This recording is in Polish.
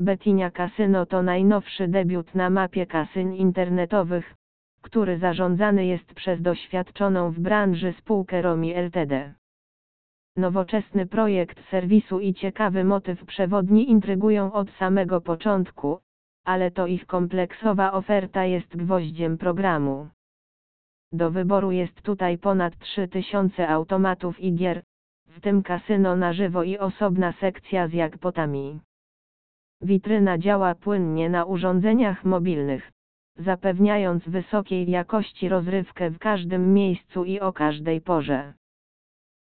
Betinia Casino to najnowszy debiut na mapie kasyn internetowych, który zarządzany jest przez doświadczoną w branży spółkę Romi Ltd. Nowoczesny projekt serwisu i ciekawy motyw przewodni intrygują od samego początku, ale to ich kompleksowa oferta jest gwoździem programu. Do wyboru jest tutaj ponad 3000 automatów i gier, w tym kasyno na żywo i osobna sekcja z jackpotami. Witryna działa płynnie na urządzeniach mobilnych, zapewniając wysokiej jakości rozrywkę w każdym miejscu i o każdej porze.